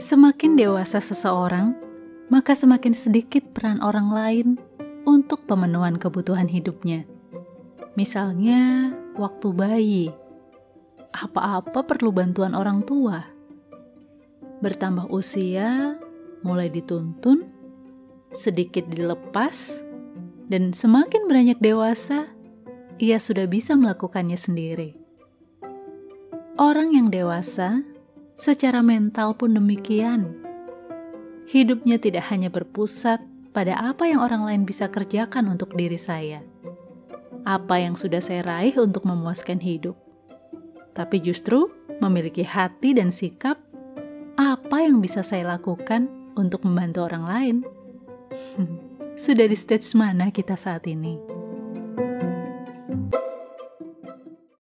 Semakin dewasa seseorang, maka semakin sedikit peran orang lain untuk pemenuhan kebutuhan hidupnya. Misalnya, waktu bayi, apa-apa perlu bantuan orang tua. Bertambah usia, mulai dituntun, sedikit dilepas, dan semakin banyak dewasa, ia sudah bisa melakukannya sendiri. Orang yang dewasa secara mental pun demikian. Hidupnya tidak hanya berpusat pada apa yang orang lain bisa kerjakan untuk diri saya, apa yang sudah saya raih untuk memuaskan hidup, tapi justru memiliki hati dan sikap apa yang bisa saya lakukan untuk membantu orang lain. Sudah di stage mana kita saat ini?